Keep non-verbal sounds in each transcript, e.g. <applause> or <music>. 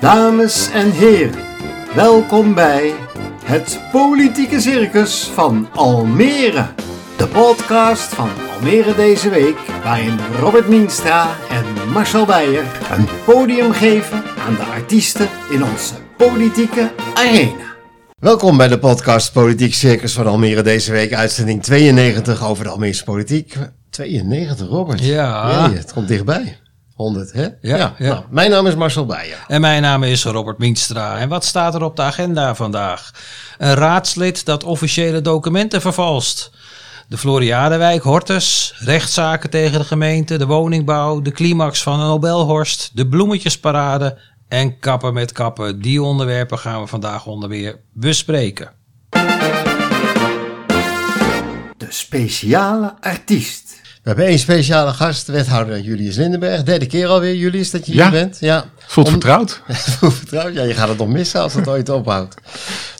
Dames en heren, welkom bij het Politieke Circus van Almere. De podcast van Almere deze week, waarin Robert Mienstra en Marcel Beijer een podium geven aan de artiesten in onze politieke arena. Welkom bij de podcast Politiek Circus van Almere deze week, uitzending 92 over de Almeerse politiek. 92, Robert. Ja. Jee, het komt dichtbij. 100, hè? Ja, ja. Nou, mijn naam is Marcel Beijer. En mijn naam is Robert Mienstra. En wat staat er op de agenda vandaag? Een raadslid dat officiële documenten vervalst. De Floriadewijk, Hortus, rechtszaken tegen de gemeente, de woningbouw, de climax van een Nobelhorst, de bloemetjesparade en kappen met kappen. Die onderwerpen gaan we vandaag onder weer bespreken. De speciale artiest. We hebben één speciale gast, wethouder Julius Lindenberg. Derde keer alweer, Julius, dat je Ja. hier bent. Ja. Voelt Om- vertrouwd? <laughs> Hoe vertrouwd? Ja, je gaat het nog missen als het ooit ophoudt.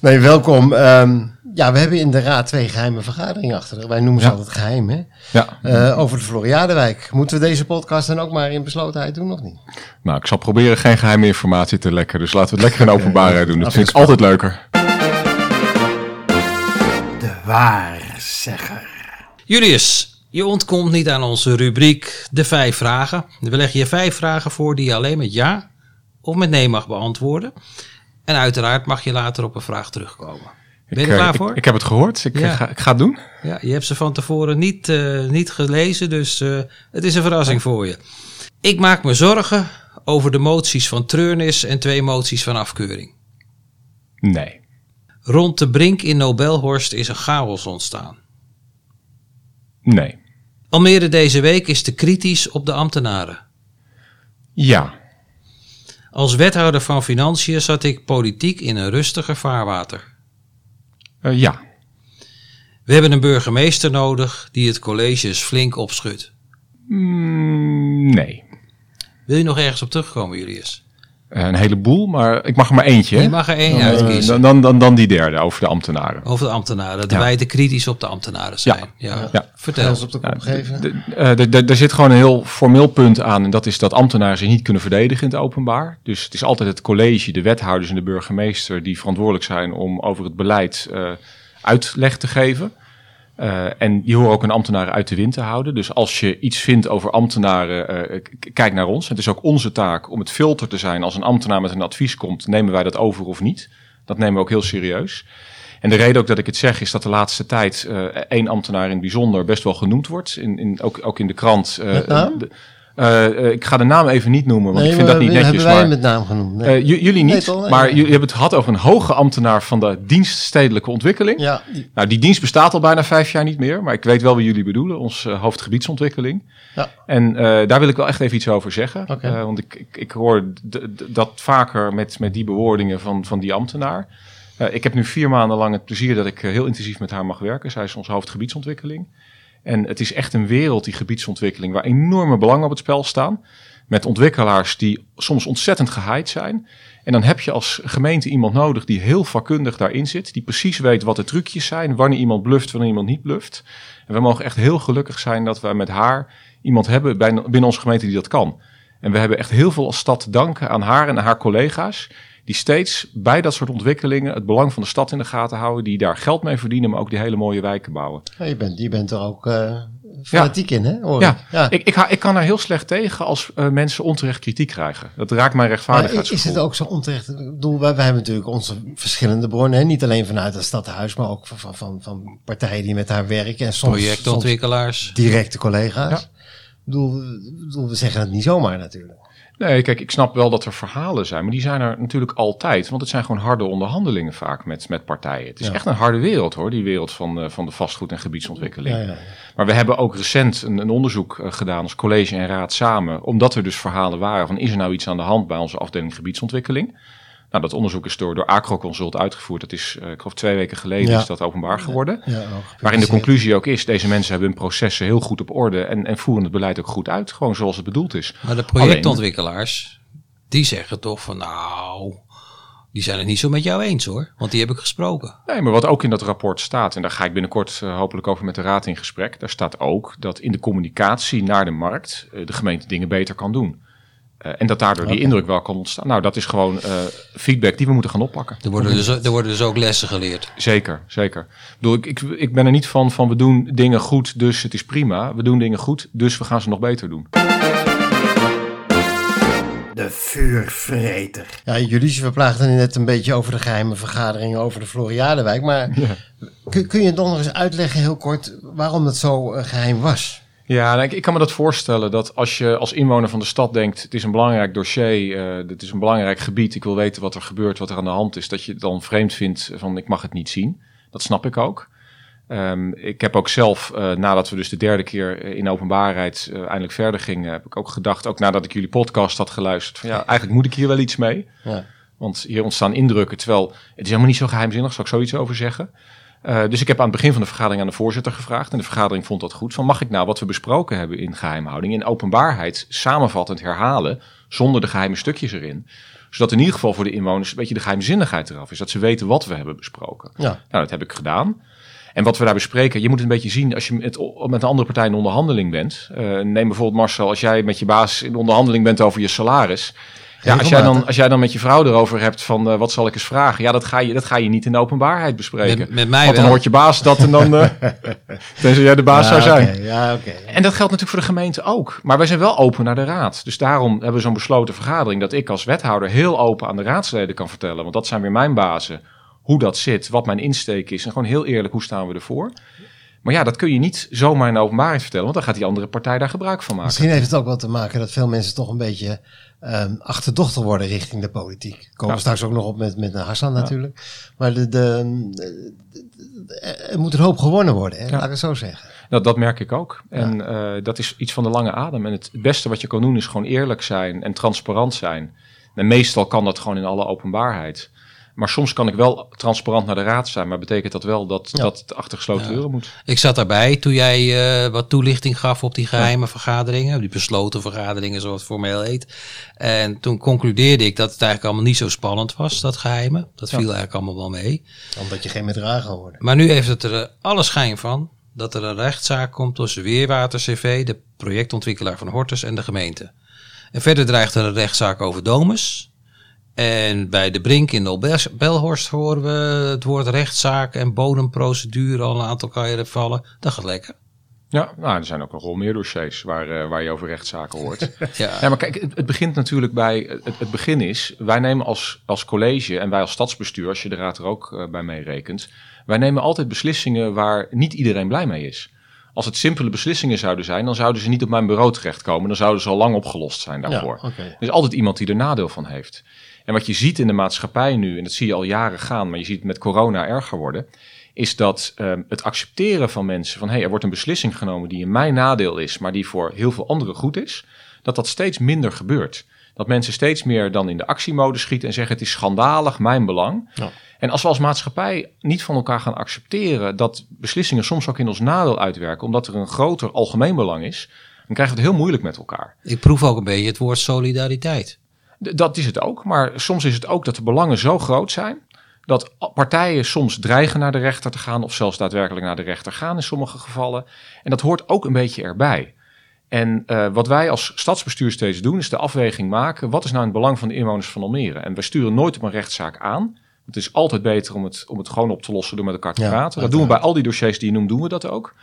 Nee, welkom. Ehm, ja, we hebben in de raad twee geheime vergaderingen achter. de rug. Wij noemen ze Ja. altijd geheim, hè? Ja. Eh, over de Floriadewijk. Moeten we deze podcast dan ook maar in beslotenheid doen, of niet? Nou, ik zal proberen geen geheime informatie te lekken. Dus laten we het lekker in openbaarheid doen. <laughs> Dat vind ik altijd leuker. De waarzegger. Julius, je ontkomt niet aan onze rubriek De Vijf Vragen. We leggen je vijf vragen voor die je alleen met ja of met nee mag beantwoorden. En uiteraard mag je later op een vraag terugkomen. Ben je er ik, klaar eh, voor? Ik, heb het gehoord. Ik, Ja. eh, ga, ik ga het doen. Ja, je hebt ze van tevoren niet, eh, niet gelezen, dus eh, het is een verrassing voor je. Ik maak me zorgen over de moties van treurnis en twee moties van afkeuring. Nee. Rond de brink in Nobelhorst is een chaos ontstaan. Nee. Almere deze week is te kritisch op de ambtenaren. Ja. Als wethouder van Financiën zat ik politiek in een rustiger vaarwater. Eh, ja. We hebben een burgemeester nodig die het college eens flink opschudt. Mm, nee. Wil je nog ergens op terugkomen, Julius? Eh, een heleboel, maar ik mag er maar eentje. hè? Je mag er één Eh, uitkiezen. dan, dan, dan, dan die derde over de ambtenaren. Over de ambtenaren. Dat Ja. wij te kritisch op de ambtenaren zijn. Ja. Ja. Vertel.Els op de kop geven. Eh, Daar zit gewoon een heel formeel punt aan. En dat is dat ambtenaren zich niet kunnen verdedigen in het openbaar. Dus het is altijd het college, de wethouders en de burgemeester die verantwoordelijk zijn om over het beleid eh, uitleg te geven. Eh, en die horen ook hun ambtenaren uit de wind te houden. Dus als je iets vindt over ambtenaren, eh, kijk naar ons. Het is ook onze taak om het filter te zijn. Als een ambtenaar met een advies komt, nemen wij dat over of niet. Dat nemen we ook heel serieus. En de reden ook dat ik het zeg is dat de laatste tijd eh, één ambtenaar in het bijzonder best wel genoemd wordt. In, in, ook, ook in de krant. Met naam? de- eh, eh, ik ga de naam even niet noemen, want ik vind dat niet netjes. Hebben wij Maar, met naam genoemd? Nee. eh, jullie niet? Nee, maar jullie hebben het gehad over een hoge ambtenaar van de dienst stedelijke ontwikkeling. ja, Nou, die dienst bestaat al bijna vijf jaar niet meer, maar ik weet wel wat jullie bedoelen, ons hoofdgebiedsontwikkeling. Ja. En daar wil ik wel echt even iets over zeggen, want ik, ik, ik hoor dat vaker met, met die bewoordingen van, van die ambtenaar. Ik heb nu vier maanden lang het plezier dat ik heel intensief met haar mag werken. Zij is ons hoofdgebiedsontwikkeling. En het is echt een wereld, die gebiedsontwikkeling, waar enorme belangen op het spel staan. Met ontwikkelaars die soms ontzettend gehaaid zijn. En dan heb je als gemeente iemand nodig die heel vakkundig daarin zit. Die precies weet wat de trucjes zijn, wanneer iemand bluft, wanneer iemand niet bluft. En we mogen echt heel gelukkig zijn dat we met haar iemand hebben binnen onze gemeente die dat kan. En we hebben echt heel veel als stad te danken aan haar en aan haar collega's. Die steeds bij dat soort ontwikkelingen het belang van de stad in de gaten houden. Die daar geld mee verdienen, maar ook die hele mooie wijken bouwen. Ja, je, bent, je bent er ook eh fanatiek in, hè? Hoor Ja, ik. ja. Ik, ik, ha- ik kan daar heel slecht tegen als eh, mensen onterecht kritiek krijgen. Dat raakt mijn Maar rechtvaardigheidsgevoel. is het ook zo onterecht? Ik bedoel, wij, wij hebben natuurlijk onze verschillende bronnen. Hè? Niet alleen vanuit het stadhuis, maar ook van, van, van, van partijen die met haar werken. En soms, soms Projectontwikkelaars. directe collega's. Ja. Ik bedoel, we- ik bedoel, we zeggen het niet zomaar natuurlijk. Nee, kijk, ik snap wel dat er verhalen zijn, maar die zijn er natuurlijk altijd. Want het zijn gewoon harde onderhandelingen vaak met, met partijen. Het is Ja. echt een harde wereld hoor, die wereld van, eh, van de vastgoed- en gebiedsontwikkeling. Ja, ja. Maar we hebben ook recent een, een onderzoek eh, gedaan als college en raad samen. Omdat er dus verhalen waren van is er nou iets aan de hand bij onze afdeling gebiedsontwikkeling. Nou, dat onderzoek is door, door Acroconsult uitgevoerd. Dat is, eh, ik geloof twee weken geleden Ja. is dat openbaar geworden. Ja, ook Waarin de conclusie ook is, deze mensen hebben hun processen heel goed op orde en, en voeren het beleid ook goed uit. Gewoon zoals het bedoeld is. Maar de projectontwikkelaars, die zeggen toch van nou, die zijn het niet zo met jou eens hoor. Want die heb ik gesproken. Nee, maar wat ook in dat rapport staat, en daar ga ik binnenkort eh, hopelijk over met de raad in gesprek, daar staat ook dat in de communicatie naar de markt eh, de gemeente dingen beter kan doen. Eh, en dat daardoor die indruk wel kan ontstaan. Nou, dat is gewoon eh, feedback die we moeten gaan oppakken. Er worden, dus, er worden dus ook lessen geleerd. Zeker, zeker. Ik, bedoel, ik, ik, ik ben er niet van van we doen dingen goed, dus het is prima. We doen dingen goed, dus we gaan ze nog beter doen. De vuurvreter. Ja, jullie verplaagden net een beetje over de geheime vergaderingen over de Floriadewijk. Maar kun, kun je toch nog eens uitleggen, heel kort, waarom dat zo eh, geheim was? Ja, nou, ik, ik kan me dat voorstellen dat als je als inwoner van de stad denkt: het is een belangrijk dossier, eh het is een belangrijk gebied, ik wil weten wat er gebeurt, wat er aan de hand is, dat je het dan vreemd vindt van ik mag het niet zien. Dat snap ik ook. Ehm, ik heb ook zelf, eh, nadat we dus de derde keer eh, in openbaarheid eindelijk verder gingen, heb ik ook gedacht, ook nadat ik jullie podcast had geluisterd, van ja, eigenlijk moet ik hier wel iets mee. Ja. Want hier ontstaan indrukken, terwijl het is helemaal niet zo geheimzinnig, zal ik zoiets over zeggen. Eh, dus ik heb aan het begin van de vergadering aan de voorzitter gevraagd. En de vergadering vond dat goed. Van mag ik nou wat we besproken hebben in geheimhouding, in openbaarheid, samenvattend herhalen, zonder de geheime stukjes erin. Zodat in ieder geval voor de inwoners een beetje de geheimzinnigheid eraf is. Dat ze weten wat we hebben besproken. Ja. Nou, dat heb ik gedaan. En wat we daar bespreken, je moet het een beetje zien als je met, met een andere partij in onderhandeling bent. Eh, neem bijvoorbeeld Marcel, als jij met je baas in onderhandeling bent over je salaris. Ja, als jij, dan, als jij dan met je vrouw erover hebt van eh, wat zal ik eens vragen. Ja, dat ga je, dat ga je niet in de openbaarheid bespreken. Met, met mij Want dan wel. hoort je baas dat en dan... eh <laughs> tenzij jij de baas zou zijn. Ja, oké. En dat geldt natuurlijk voor de gemeente ook. Maar wij zijn wel open naar de raad. Dus daarom hebben we zo'n besloten vergadering... dat ik als wethouder heel open aan de raadsleden kan vertellen... want dat zijn weer mijn bazen, hoe dat zit, wat mijn insteek is... en gewoon heel eerlijk, hoe staan we ervoor? Maar ja, dat kun je niet zomaar in de openbaarheid vertellen... want dan gaat die andere partij daar gebruik van maken. Misschien heeft het ook wel te maken dat veel mensen toch een beetje ehm, achterdochtig worden richting de politiek. Komen we straks ook nog op met, met Hassan natuurlijk. Maar de, de, de- de- er moet een hoop gewonnen worden, hè? laat ik het zo zeggen. Dat, dat merk ik ook. En eh, dat is iets van de lange adem. En het, het beste wat je kan doen is gewoon eerlijk zijn en transparant zijn. En meestal kan dat gewoon in alle openbaarheid. Maar soms kan ik wel transparant naar de raad zijn. Maar betekent dat wel dat, Ja. dat het achter gesloten Ja. deuren moet? Ik zat daarbij toen jij eh, wat toelichting gaf op die geheime vergaderingen, die besloten vergaderingen zoals het formeel heet. En toen concludeerde ik dat het eigenlijk allemaal niet zo spannend was, dat geheime. Dat viel eigenlijk allemaal wel mee. Omdat je geen bedragen hoorde. Maar nu heeft het er eh, alle schijn van dat er een rechtszaak komt tussen Weerwater CV, de projectontwikkelaar van Hortus en de gemeente. En verder dreigt er een rechtszaak over Domus. En bij de Brink in de Belhorst horen we het woord rechtszaak en bodemprocedure al een aantal keren vallen. Dat gaat lekker. Ja, nou, er zijn ook nog wel meer dossiers waar, eh, waar je over rechtszaken hoort. <laughs> Ja. Ja, maar kijk, het, het begint natuurlijk bij. Het, het begin is. Wij nemen als, als college en wij als stadsbestuur, als je de raad er ook eh, bij meerekent. Wij nemen altijd beslissingen waar niet iedereen blij mee is. Als het simpele beslissingen zouden zijn, dan zouden ze niet op mijn bureau terechtkomen. Dan zouden ze al lang opgelost zijn daarvoor. Ja. Er is altijd iemand die er nadeel van heeft. En wat je ziet in de maatschappij nu, en dat zie je al jaren gaan, maar je ziet het met corona erger worden, is dat ehm, het accepteren van mensen van hé, hey, er wordt een beslissing genomen die in mijn nadeel is, maar die voor heel veel anderen goed is, dat dat steeds minder gebeurt. Dat mensen steeds meer dan in de actiemode schieten en zeggen het is schandalig, mijn belang. Ja. En als we als maatschappij niet van elkaar gaan accepteren dat beslissingen soms ook in ons nadeel uitwerken, omdat er een groter algemeen belang is, dan krijgen we het heel moeilijk met elkaar. Ik proef ook een beetje het woord solidariteit. Dat is het ook, maar soms is het ook dat de belangen zo groot zijn dat partijen soms dreigen naar de rechter te gaan of zelfs daadwerkelijk naar de rechter gaan in sommige gevallen. En dat hoort ook een beetje erbij. En eh, wat wij als stadsbestuur steeds doen is de afweging maken, wat is nou in het belang van de inwoners van Almere? En wij sturen nooit op een rechtszaak aan. Het is altijd beter om het, om het gewoon op te lossen door met elkaar te Ja, praten. Dat doen we bij al die dossiers die je noemt, doen we dat ook.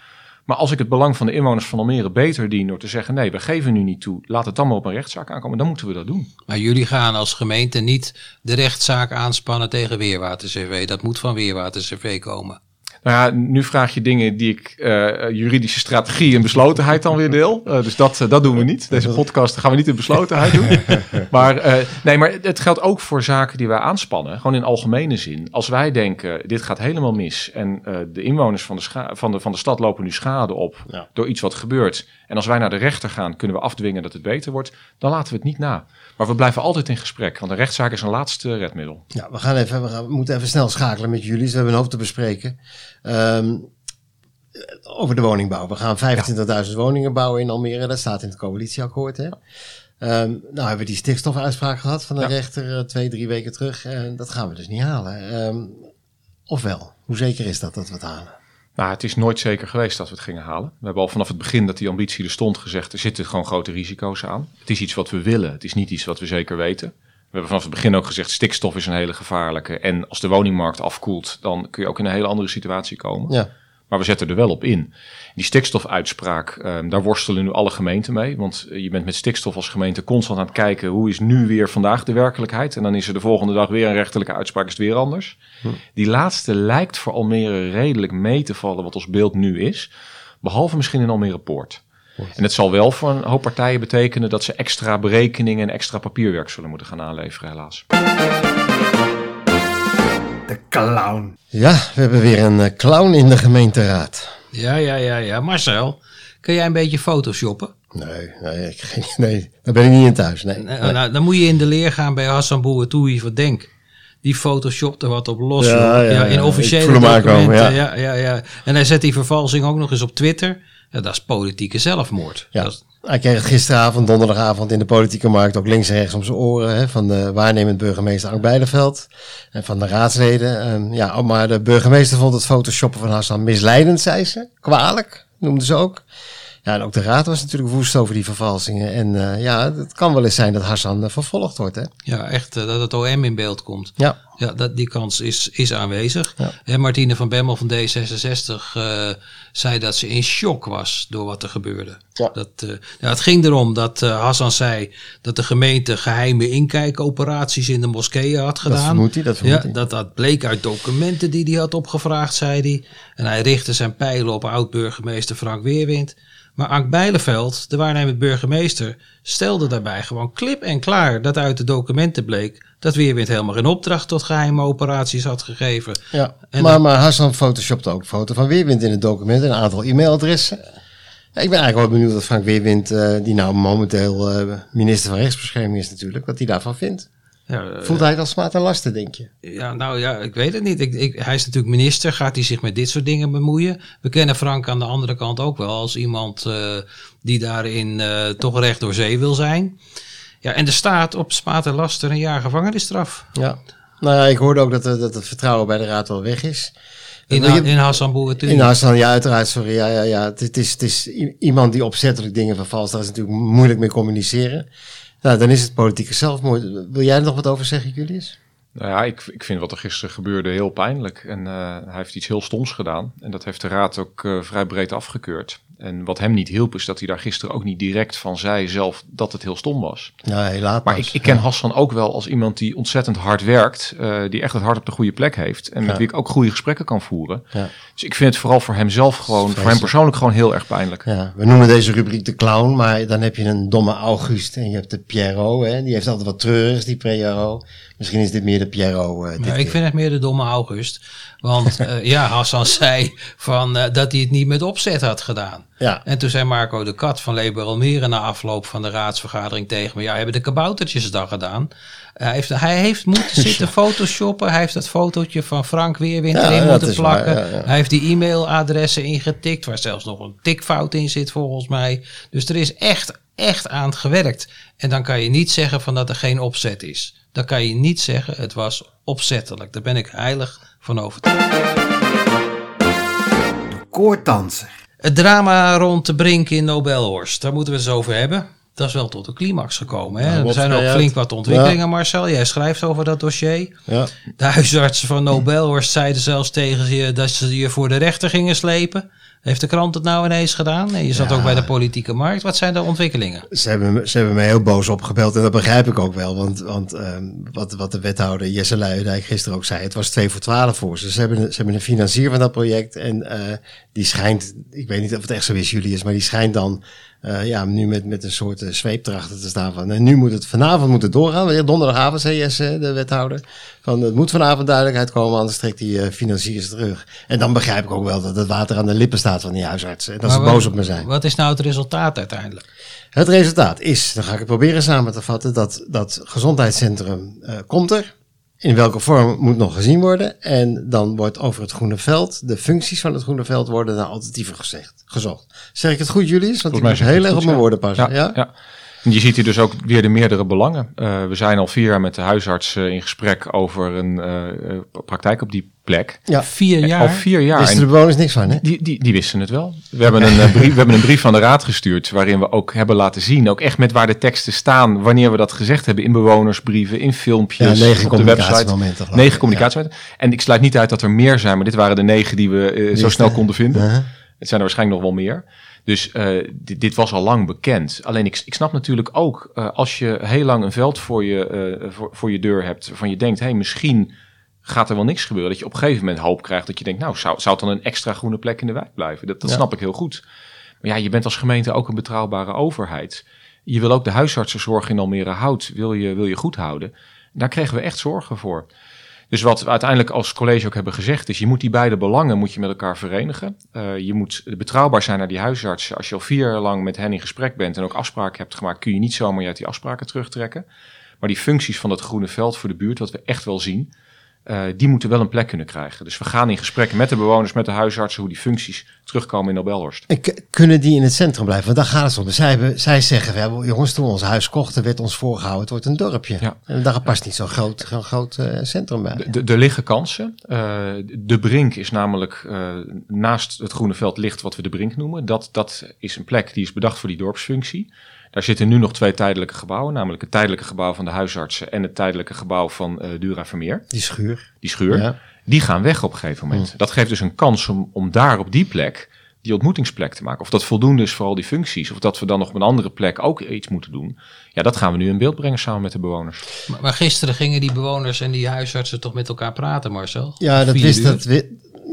Maar als ik het belang van de inwoners van Almere beter dien door te zeggen, nee, we geven nu niet toe, laat het dan maar op een rechtszaak aankomen, dan moeten we dat doen. Maar jullie gaan als gemeente niet de rechtszaak aanspannen tegen Weerwater CV. Dat moet van Weerwater CV komen. Nou ja, nu vraag je dingen die ik eh, juridische strategie en beslotenheid dan weer deel. Eh, dus dat, eh, dat doen we niet. Deze podcast gaan we niet in beslotenheid doen. <laughs> Maar, eh, nee, maar het geldt ook voor zaken die wij aanspannen. Gewoon in algemene zin. Als wij denken, dit gaat helemaal mis. En eh, de inwoners van de, van, de, van de stad lopen nu schade op Ja. door iets wat gebeurt. En als wij naar de rechter gaan, kunnen we afdwingen dat het beter wordt. Dan laten we het niet na. Maar we blijven altijd in gesprek. Want een rechtszaak is een laatste redmiddel. Ja, we, gaan even, we, gaan, we moeten even snel schakelen met jullie. Dus we hebben een hoop te bespreken. Ehm, over de woningbouw. We gaan 25.000 woningen bouwen in Almere. Dat staat in het coalitieakkoord. Hè? Ehm, nou hebben we die stikstofuitspraak gehad van de Ja. rechter eh, twee, drie weken terug. En dat gaan we dus niet halen. Ehm, ofwel, hoe zeker is dat dat we het halen? Nou, het is nooit zeker geweest dat we het gingen halen. We hebben al vanaf het begin dat die ambitie er stond gezegd, er zitten gewoon grote risico's aan. Het is iets wat we willen, het is niet iets wat we zeker weten. We hebben vanaf het begin ook gezegd, stikstof is een hele gevaarlijke. En als de woningmarkt afkoelt, dan kun je ook in een hele andere situatie komen. Ja. Maar we zetten er wel op in. Die stikstofuitspraak, ehm, daar worstelen nu alle gemeenten mee. Want eh, je bent met stikstof als gemeente constant aan het kijken... hoe is nu weer vandaag de werkelijkheid? En dan is er de volgende dag weer een rechterlijke uitspraak, is het weer anders. Die laatste lijkt voor Almere redelijk mee te vallen wat ons beeld nu is. Behalve misschien in Almere Poort. En het zal wel voor een hoop partijen betekenen... dat ze extra berekeningen en extra papierwerk zullen moeten gaan aanleveren, helaas. De clown. Ja, we hebben weer een eh, clown in de gemeenteraad. Ja, ja, ja, ja. Marcel, kun jij een beetje photoshoppen? Nee, nee, ik, geen- <laughs> nee, daar ben ik niet in thuis. Nee, Nou, nee. nou, dan moet je in de leer gaan bij Hassan Boertoui van Denk. Die photoshopt er wat op los. Ja, in officiële Ik voel hem aankomen, documenten. ja. Ja. Ja, ja, En hij zet die vervalsing ook nog eens op Twitter. Ja, dat is politieke zelfmoord. Ja. Dat Hij kreeg het gisteravond, donderdagavond in de politieke markt ook links en rechts om zijn oren. Hè, van de waarnemend burgemeester Ank Beideveld en van de raadsleden. Ehm, ja, maar de burgemeester vond het photoshoppen van Hassan misleidend, zei ze. Kwalijk, noemde ze ook. Ja, en ook de raad was natuurlijk woest over die vervalsingen. En eh, ja, het kan wel eens zijn dat Hassan eh, vervolgd wordt, hè. ja, echt eh, dat het OM in beeld komt. Ja, Ja, dat, die kans is, is aanwezig. Ja. En Martine van Bemmel van D66 eh, zei dat ze in shock was door wat er gebeurde. Ja. Dat, ja, het ging erom dat Hassan zei dat de gemeente geheime inkijkoperaties in de moskeeën had gedaan. vermoedt hij, dat vermoedt ja, hij. dat, dat bleek uit documenten die hij had opgevraagd, zei hij. En hij richtte zijn pijlen op oud-burgemeester Frank Weerwind. Maar Ank Bijleveld, de waarnemend burgemeester, stelde daarbij gewoon klip en klaar dat uit de documenten bleek dat Weerwind helemaal geen opdracht tot geheime operaties had gegeven. ja. En maar, dan- maar Hassan photoshopte ook een foto van Weerwind in het document. en Een aantal e-mailadressen. Ja, ik ben eigenlijk wel benieuwd wat Frank Weerwind, eh, die nou momenteel eh, minister van Rechtsbescherming is natuurlijk, wat hij daarvan vindt. Ja, eh, Voelt hij het als smaad en lasten, denk je? Ja, nou ja, ik weet het niet. Ik, ik, hij is natuurlijk minister. Gaat hij zich met dit soort dingen bemoeien? We kennen Frank aan de andere kant ook wel als iemand eh, die daarin eh, toch recht door zee wil zijn. Ja, en er staat op smaad en laster een jaar gevangenisstraf. Ja. Nou ja, ik hoorde ook dat, eh, dat het vertrouwen bij de raad wel weg is. In, Wil je- in Hassan. In Hassan, ja, uiteraard, sorry. Ja, ja, ja. Het, is, het is iemand die opzettelijk dingen vervalst. Daar is natuurlijk moeilijk mee communiceren. Nou, dan is het politieke zelfmoord. Wil jij er nog wat over zeggen, Julius? Nou ja, ik, ik vind wat er gisteren gebeurde heel pijnlijk. En eh, hij heeft iets heel stoms gedaan. En dat heeft de raad ook eh, vrij breed afgekeurd. En wat hem niet hielp, is dat hij daar gisteren ook niet direct van zei zelf dat het heel stom was. Ja, helaas. Maar ik, ik ken Hassan ook wel als iemand die ontzettend hard werkt. eh, die echt het hart op de goede plek heeft. En met Ja. wie ik ook goede gesprekken kan voeren. Ja. Dus ik vind het vooral voor hemzelf gewoon, voor hem persoonlijk gewoon heel erg pijnlijk. Ja, we noemen deze rubriek de clown, maar dan heb je een domme August en je hebt de Pierrot, hè? die heeft altijd wat treurigs, die Pierrot. Misschien is dit meer de Pierrot. eh, Ja, ik vind het meer de domme August. Want eh, ja, Hassan <laughs> zei van, eh, dat hij het niet met opzet had gedaan. Ja, En toen zei Marco de Kat van Leber Almere na afloop van de raadsvergadering tegen me: Ja, hebben de kaboutertjes het dan gedaan? Hij heeft, hij heeft moeten <laughs> zitten photoshoppen. Hij heeft dat fotootje van Frank Weerwind erin dat moeten waar, plakken. ja, ja. Hij heeft die e-mailadressen ingetikt, waar zelfs nog een tikfout in zit volgens mij. Dus er is echt, echt aan het gewerkt. En dan kan je niet zeggen van dat er geen opzet is. Dan kan je niet zeggen het was opzettelijk. Daar ben ik heilig van overtuigd. Koordanser. Het drama rond de Brink in Nobelhorst, daar moeten we het eens over hebben. Dat is wel tot een climax gekomen. Hè? Nou, er zijn ook flink wat ontwikkelingen, Marcel. Jij schrijft over dat dossier. ja. De huisartsen van Nobelhorst zeiden zelfs tegen je dat ze je voor de rechter gingen slepen. Heeft de krant het nou ineens gedaan? En je zat Ja. ook bij de politieke markt. Wat zijn de ontwikkelingen? Ze hebben, ze hebben mij heel boos opgebeld en dat begrijp ik ook wel. Want, want ehm, wat, wat de wethouder Jesse Luijendijk gisteren ook zei, het was 2 voor 12 voor ze. Ze hebben, een- ze hebben een financier van dat project en eh, die schijnt, ik weet niet of het echt zo is Julius, maar die schijnt dan eh, ja, nu met, met een soort uh, zweep erachter te staan van. En nu moet het vanavond moet het doorgaan. Weer donderdagavond, zei Jesse, de wethouder. Van het moet vanavond duidelijkheid komen, anders trekt die uh, financiers terug. En dan begrijp ik ook wel dat het water aan de lippen staat van die huisartsen. En dat ze boos wat- op me zijn. Wat is nou het resultaat uiteindelijk? Het resultaat is, dan ga ik het proberen samen te vatten, dat dat gezondheidscentrum eh, komt er. In welke vorm moet nog gezien worden. En dan wordt over het groene veld, de functies van het groene veld worden naar alternatieven gezegd, gezocht. Zeg ik het goed, Julius? Want ik Volgens moet heel erg op mijn woorden passen. Ja, ja. Je ziet hier dus ook weer de meerdere belangen. Uh, we zijn al vier jaar met de huisarts uh, in gesprek over een uh, praktijk op die plek. Ja. Vier jaar? Al vier jaar. Wisten de bewoners niks van, hè? Die, die, die wisten het wel. We hebben, een, brief, we hebben een brief van de raad gestuurd waarin we ook hebben laten zien, ook echt met waar de teksten staan, wanneer we dat gezegd hebben in bewonersbrieven, in filmpjes, ja, negen op de website. Negen communicatiemomenten. Ja. En ik sluit niet uit dat er meer zijn, maar dit waren de negen die we zo snel konden vinden. -huh. Het zijn er waarschijnlijk nog wel meer. Dus uh, dit, dit, was al lang bekend. Alleen ik, ik snap natuurlijk ook, uh, als je heel lang een veld voor je, uh, voor, voor, je deur hebt, waarvan je denkt, hé, hey, misschien gaat er wel niks gebeuren. Dat je op een gegeven moment hoop krijgt dat je denkt, nou, zou, zou het dan een extra groene plek in de wijk blijven? Dat, dat ja. snap ik heel goed. Maar ja, je bent als gemeente ook een betrouwbare overheid. Je wil ook de huisartsenzorg in Almere Hout, wil je, wil je goed houden. Daar kregen we echt zorgen voor. Dus wat we uiteindelijk als college ook hebben gezegd is, je moet die beide belangen moet je met elkaar verenigen. Uh, je moet betrouwbaar zijn naar die huisartsen. Als je al vier jaar lang met hen in gesprek bent en ook afspraken hebt gemaakt, kun je niet zomaar je uit die afspraken terugtrekken. Maar die functies van dat groene veld voor de buurt, wat we echt wel zien, uh, die moeten wel een plek kunnen krijgen. Dus we gaan in gesprek met de bewoners, met de huisartsen, hoe die functies terugkomen in Nobelhorst. En kunnen die in het centrum blijven? Want daar gaat het om. Zij, zeggen, we hebben, jongens, toen we ons huis kochten, werd ons voorgehouden, het wordt een dorpje. Ja. En daar past niet zo'n groot, groot uh, centrum bij. Er liggen kansen. Uh, de Brink is namelijk, naast het groene veld ligt wat we de Brink noemen. Dat, dat is een plek die is bedacht voor die dorpsfunctie. Daar zitten nu nog twee tijdelijke gebouwen, namelijk het tijdelijke gebouw van de huisartsen en het tijdelijke gebouw van uh, Dura Vermeer. Die schuur. Die schuur. Ja. Die gaan weg op een gegeven moment. Mm. Dat geeft dus een kans om, om daar op die plek die ontmoetingsplek te maken. Of dat voldoende is voor al die functies. Of dat we dan nog op een andere plek ook iets moeten doen. Ja, dat gaan we nu in beeld brengen samen met de bewoners. Maar, maar gisteren gingen die bewoners en die huisartsen toch met elkaar praten, Marcel? Ja, dat wist dat.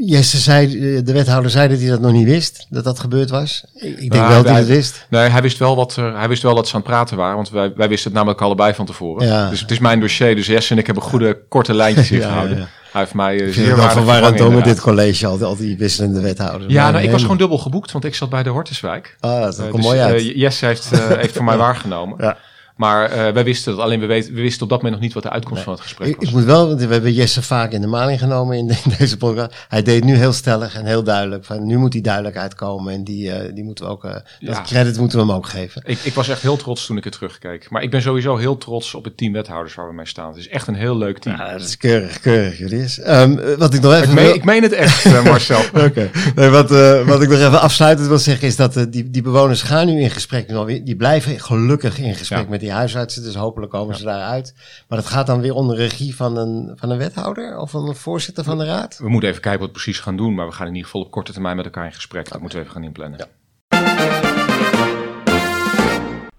Jesse zei, de wethouder zei dat hij dat nog niet wist, dat dat gebeurd was. Ik denk nou, wel dat hij het wist. Nee, hij wist wel, wat er, hij wist wel dat ze aan het praten waren, want wij, wij wisten het namelijk allebei van tevoren. Ja. Dus het is mijn dossier, dus Jesse en ik hebben goede korte lijntjes <laughs> ingehouden. Ja, ja. Hij heeft mij uh, zeer waardig verwarrend door met dit college, al die, al die wisselende wethouders. Ja, nou, ik was gewoon dubbel geboekt, want ik zat bij de Hortuswijk. Ah, dat uh, komt dus, mooi uit. Uh, Jesse heeft, heeft voor mij <laughs> waargenomen. Ja. Maar uh, wij wisten het, alleen we, weten, we wisten op dat moment nog niet wat de uitkomst nee. van het gesprek ik, was. Ik moet wel, want we hebben Jesse vaak in de maling genomen in, de, in deze programma. Hij deed nu heel stellig en heel duidelijk. Van, nu moet die duidelijkheid komen en die, uh, die moeten we ook, uh, ja. dat credit moeten we hem ook geven. Ik, ik was echt heel trots toen ik het terugkeek. Maar ik ben sowieso heel trots op het team wethouders waar we mee staan. Het is echt een heel leuk team. Ja, dat is keurig, keurig, Julius. Um, wat ik nog even ik meen, ik meen het echt, <laughs> Marcel. Oké. Okay. Nee, wat, wat ik nog even afsluitend wil zeggen is dat die, die bewoners gaan nu in gesprek. Die blijven gelukkig in gesprek ja. met die huisartsen. Dus hopelijk komen ze daaruit. Maar dat gaat dan weer onder regie van een, van een wethouder of van een voorzitter van de raad? We moeten even kijken wat we precies gaan doen. Maar we gaan in ieder geval op korte termijn met elkaar in gesprek. Dat moeten we even gaan inplannen. Ja.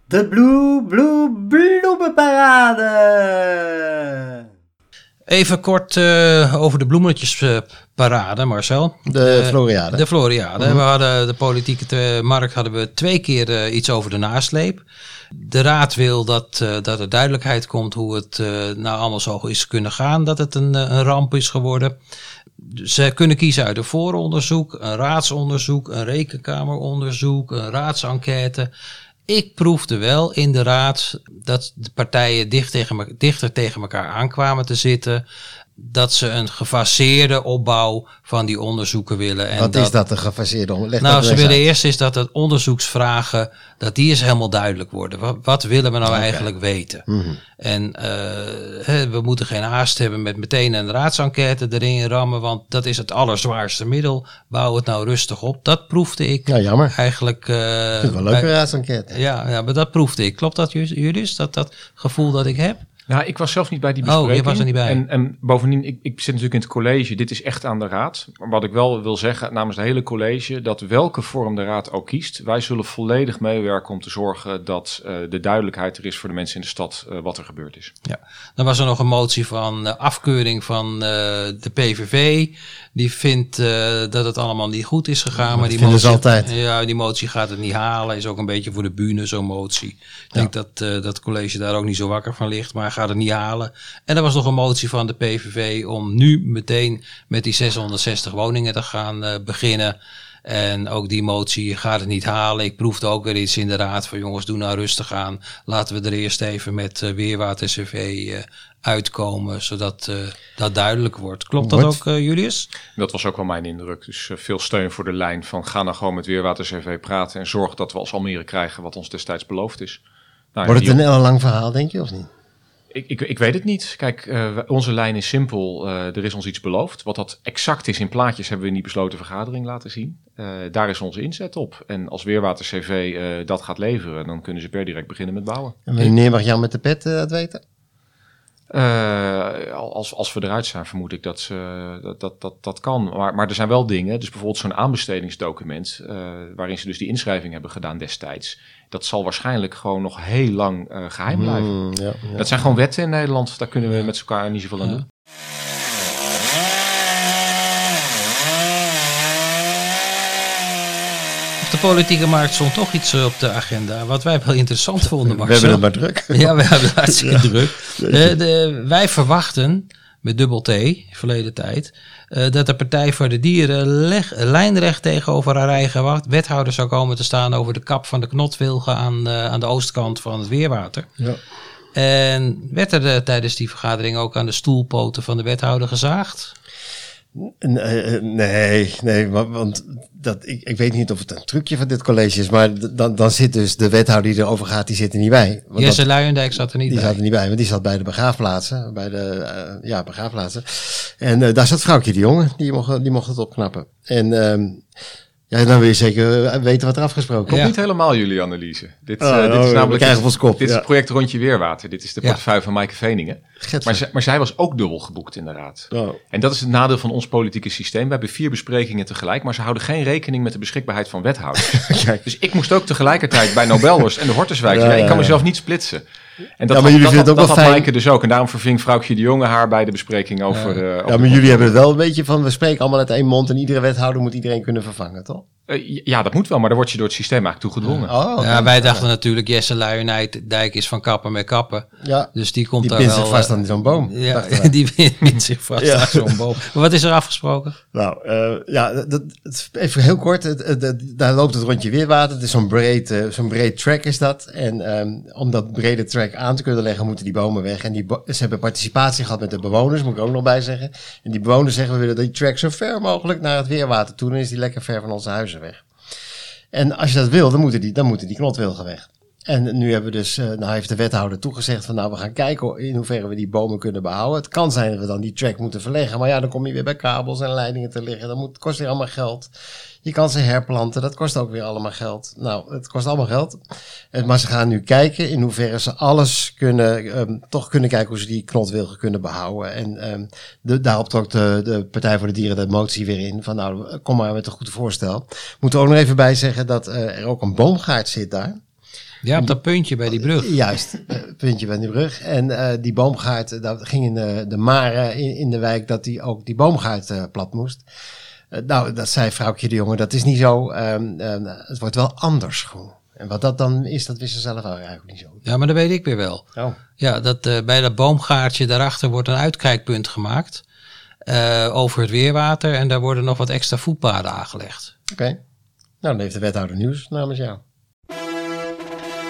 De Blue Blue Bloemenparade! Even kort uh, over de bloemetjesparade, Marcel. De uh, Floriade. De Floriade. Uh -huh. We hadden de politieke markt hadden we twee keer iets over de nasleep. De raad wil dat, dat er duidelijkheid komt hoe het nou allemaal zo is kunnen gaan, dat het een, een ramp is geworden. Ze kunnen kiezen uit een vooronderzoek, een raadsonderzoek, een rekenkameronderzoek, een raadsenquête. Ik proefde wel in de raad dat de partijen tegen, dichter tegen elkaar aankwamen te zitten dat ze een gefaseerde opbouw van die onderzoeken willen. En Wat dat, is dat, een gefaseerde onderzoek? Nou, ze willen eerst is dat het onderzoeksvragen, dat die eens helemaal duidelijk worden. Wat, wat willen we nou okay. eigenlijk weten? Mm -hmm. En uh, he, we moeten geen haast hebben met meteen een raadsenquête erin rammen, want dat is het allerzwaarste middel. Bouw het nou rustig op. Dat proefde ik ja, jammer. eigenlijk. Uh, ik vind wel een leuke raadsenquête. Ja, ja, maar dat proefde ik. Klopt dat, Julius? Dat, dat gevoel dat ik heb? Nou, ik was zelf niet bij die bespreking. Oh, je was er niet bij. En, en bovendien, ik, ik zit natuurlijk in het college. Dit is echt aan de raad. Maar wat ik wel wil zeggen namens het hele college, dat welke vorm de raad ook kiest, wij zullen volledig meewerken om te zorgen dat uh, de duidelijkheid er is voor de mensen in de stad uh, wat er gebeurd is. Ja, dan was er nog een motie van uh, afkeuring van de PVV. Die vindt dat het allemaal niet goed is gegaan. Maar, maar die motie, altijd. Ja, die motie gaat het niet halen. Is ook een beetje voor de bühne zo'n motie. Ik ja. denk dat dat het college daar ook niet zo wakker van ligt. Maar gaat het niet halen. En er was nog een motie van de PVV om nu meteen met die 660 woningen te gaan uh, beginnen. En ook die motie gaat het niet halen. Ik proefde ook weer iets in de raad van jongens, doe nou rustig aan. Laten we er eerst even met uh, Weerwater CV uh, uitkomen, zodat uh, dat duidelijk wordt. Klopt dat ook, uh, Julius? Dat was ook wel mijn indruk. Dus uh, veel steun voor de lijn van ga nou gewoon met Weerwater CV praten en zorg dat we als Almere krijgen wat ons destijds beloofd is. Nou, Wordt het een ellenlang verhaal, denk je, of niet? Ik, ik, ik weet het niet. Kijk, eh, onze lijn is simpel. Eh, er is ons iets beloofd. Wat dat exact is in plaatjes hebben we in die besloten vergadering laten zien. Eh, daar is onze inzet op. En als Weerwater CV eh, dat gaat leveren, dan kunnen ze per direct beginnen met bouwen. En wanneer mag Jan met de pet dat weten? Eh, als, als we eruit zijn, vermoed ik dat ze, dat, dat, dat, dat kan. Maar, maar er zijn wel dingen, dus bijvoorbeeld zo'n aanbestedingsdocument, eh, waarin ze dus die inschrijving hebben gedaan destijds. Dat zal waarschijnlijk gewoon nog heel lang eh, geheim blijven. Hmm, ja, ja. Dat zijn gewoon wetten in Nederland, daar kunnen we met elkaar niet zoveel aan doen. Op de politieke markt stond toch iets eh, op de agenda. Wat wij wel interessant vonden, We Marcel. hebben het maar druk. Ja, we hebben het hartstikke druk. De, de, wij verwachten, met dubbel T, verleden tijd, eh, dat de Partij voor de Dieren leg- lijnrecht tegenover haar eigen wethouder zou komen te staan over de kap van de knotwilgen aan, aan de oostkant van het Weerwater. Ja. En werd er eh, tijdens die vergadering ook aan de stoelpoten van de wethouder gezaagd? N- eh, Nee, nee, wa- want dat, ik, ik weet niet of het een trucje van dit college is, maar dan, dan zit dus de wethouder die erover gaat, die zit er niet bij. Want Jesse dat- Luijendijk zat er niet die bij. zat er niet bij, want die zat bij de begraafplaatsen, bij de eh, ja, begraafplaatsen. En eh, daar zat vrouwtje de jongen, die mocht, die mocht het opknappen. En ehm, ja, dan wil je zeker weten wat er afgesproken Klopt Ja. niet helemaal jullie analyse. Dit, Oh, eh, dit oh, is we namelijk krijgen op ons kop, dit is het project Rondje Weerwater. Dit is de Ja. portefeuille van Maaike Veningen. Maar, zij- maar zij was ook dubbel geboekt in de raad. Oh. En dat is het nadeel van ons politieke systeem. We hebben vier besprekingen tegelijk, maar ze houden geen rekening met de beschikbaarheid van wethouders. <laughs> Dus ik moest ook tegelijkertijd bij Nobelhorst en de zijn. ik kan ja. mezelf niet splitsen. En dat, maar had- jullie dat, vinden het ook dat wel had fijn- Maaike dus ook. En daarom verving vrouwtje de Jonge haar bij de bespreking over... eh, over Ja, maar jullie hebben het wel een beetje van, we spreken allemaal uit één mond en iedere wethouder moet iedereen kunnen vervangen, toch? Eh, ja, dat moet wel, maar daar word je door het systeem eigenlijk toe gedwongen. Oh, Ja, wij dachten natuurlijk, Jesse Luijendijk is van kappen met kappen. Ja, Dus die komt die daar pint wel... zich vast eh, aan zo'n boom. Ja, <laughs> die wint zich vast Ja. aan zo'n boom. Maar wat is er afgesproken? Nou, eh, ja, dat, even heel kort. Het, het- het- daar loopt het rondje Weerwater. Het is zo'n breed, zo'n breed track is dat. En ehm, om dat brede track aan te kunnen leggen, moeten die bomen weg. En die bo- ze hebben participatie gehad met de bewoners, moet ik ook nog bij zeggen. En die bewoners zeggen, we willen die track zo ver mogelijk naar het Weerwater toe. Dan is die lekker ver van onze huizen weg. En als je dat wil, dan moeten die, dan moeten die knotwilgen weg. En nu hebben we dus, eh, nou heeft de wethouder toegezegd van nou we gaan kijken in hoeverre we die bomen kunnen behouden. Het kan zijn dat we dan die track moeten verleggen, maar ja dan kom je weer bij kabels en leidingen te liggen. Dat moet, kost weer allemaal geld. Je kan ze herplanten, dat kost ook weer allemaal geld. Nou, het kost allemaal geld. En, maar ze gaan nu kijken in hoeverre ze alles kunnen, ehm, toch kunnen kijken hoe ze die knotwilgen kunnen behouden. En ehm, de, daarop trok de, de Partij voor de Dieren de motie weer in van nou kom maar met een goed voorstel. Moeten we ook nog even bij zeggen dat eh, er ook een boomgaard zit daar. Ja, op dat puntje bij die brug. Juist, eh, puntje bij die brug. En eh, die boomgaard, eh, dat ging in de, de maren in, in de wijk dat die ook die boomgaard eh, plat moest. Eh, nou, dat zei vrouwtje de jongen, dat is niet zo. ehm, ehm, het wordt wel anders gewoon. En wat dat dan is, dat wisten ze zelf eigenlijk niet zo. Ja, maar dat weet ik weer wel. Oh. Ja, dat, eh, bij dat boomgaartje daarachter wordt een uitkijkpunt gemaakt. eh, over het weerwater. En daar worden nog wat extra voetpaden aangelegd. Oké. Nou, dan heeft de wethouder nieuws namens jou.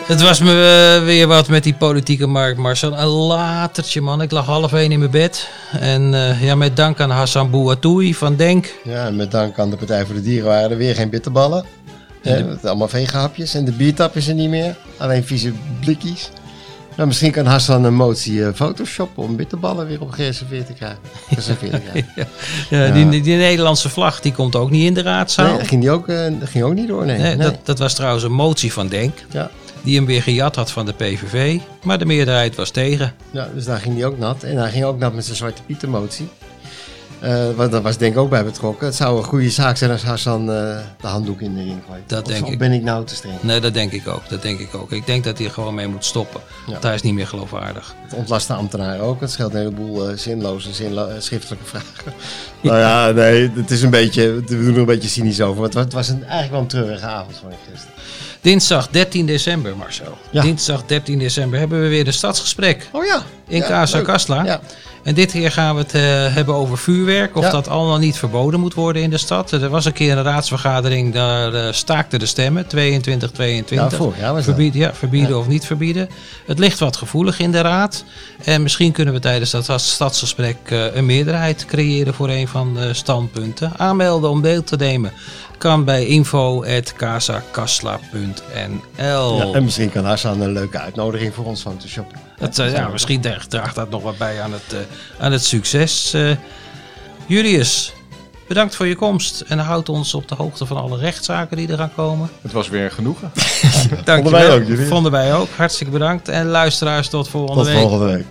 Het was me eh, weer wat met die politieke markt, Marcel. Een latertje, man. Ik lag half één in mijn bed. En eh, ja, met dank aan Hassan Bouatoui van Denk. Ja, en met dank aan de Partij voor de Dieren waren er weer geen bitterballen. En de- het allemaal vegenhapjes. En de biertap is er niet meer. Alleen vieze blikjes. Nou, misschien kan Hassan een motie eh, photoshoppen om bitterballen weer op gereserveerd te krijgen. <laughs> Geserveerd te krijgen. Ja, Die, die Nederlandse vlag die komt ook niet in de raadzaal. Nee, dat ging, die ook, eh, ging ook niet door, nee. Nee, nee. Dat, dat was trouwens een motie van Denk. Ja, Die hem weer gejat had van de PVV. Maar de meerderheid was tegen. ja, dus daar ging die ook nat. En hij ging ook nat met zijn Zwarte Pieter motie. Eh, want daar was denk ik ook bij betrokken. Het zou een goede zaak zijn als Hassan eh, de handdoek in de ring gooit. Dat Of- denk ik. ben ik nou te streng? Nee, dat denk ik ook. Dat denk ik ook. Ik denk dat hij er gewoon mee moet stoppen. Ja. Want hij is niet meer geloofwaardig. Het ontlast de ambtenaren ook. Het scheelt een heleboel eh, zinloze zinlo- eh, schriftelijke vragen. <laughs> nou ja, nee, het is een beetje, we doen er een beetje cynisch over. Want het was een, eigenlijk wel een treurige avond van gisteren. Dinsdag 13 december, Marcel. Ja. Dinsdag 13 december hebben we weer een stadsgesprek Oh ja. in ja, Casa leuk. Kastla. Ja. En dit keer gaan we het eh, hebben over vuurwerk. Of Ja. dat allemaal niet verboden moet worden in de stad. Er was een keer een raadsvergadering, daar eh, staakten de stemmen. 22, 22. Ja. Verbieden, ja, verbieden Ja. of niet verbieden. Het ligt wat gevoelig in de raad. En misschien kunnen we tijdens dat stadsgesprek eh, een meerderheid creëren voor een van de standpunten. Aanmelden om deel te nemen kan bij info.casacasla.nl. Ja, en misschien kan Hassan een leuke uitnodiging voor ons photoshoppen. Het, eh, ja, misschien draagt dat nog wat bij aan het, eh, aan het succes. Eh, Julius, bedankt voor je komst en houd ons op de hoogte van alle rechtszaken die er gaan komen. Het was weer een genoegen. <laughs> Dankjewel. wij ook, Julius. Vonden wij ook. Hartstikke bedankt. En luisteraars, tot volgende Tot week. volgende week.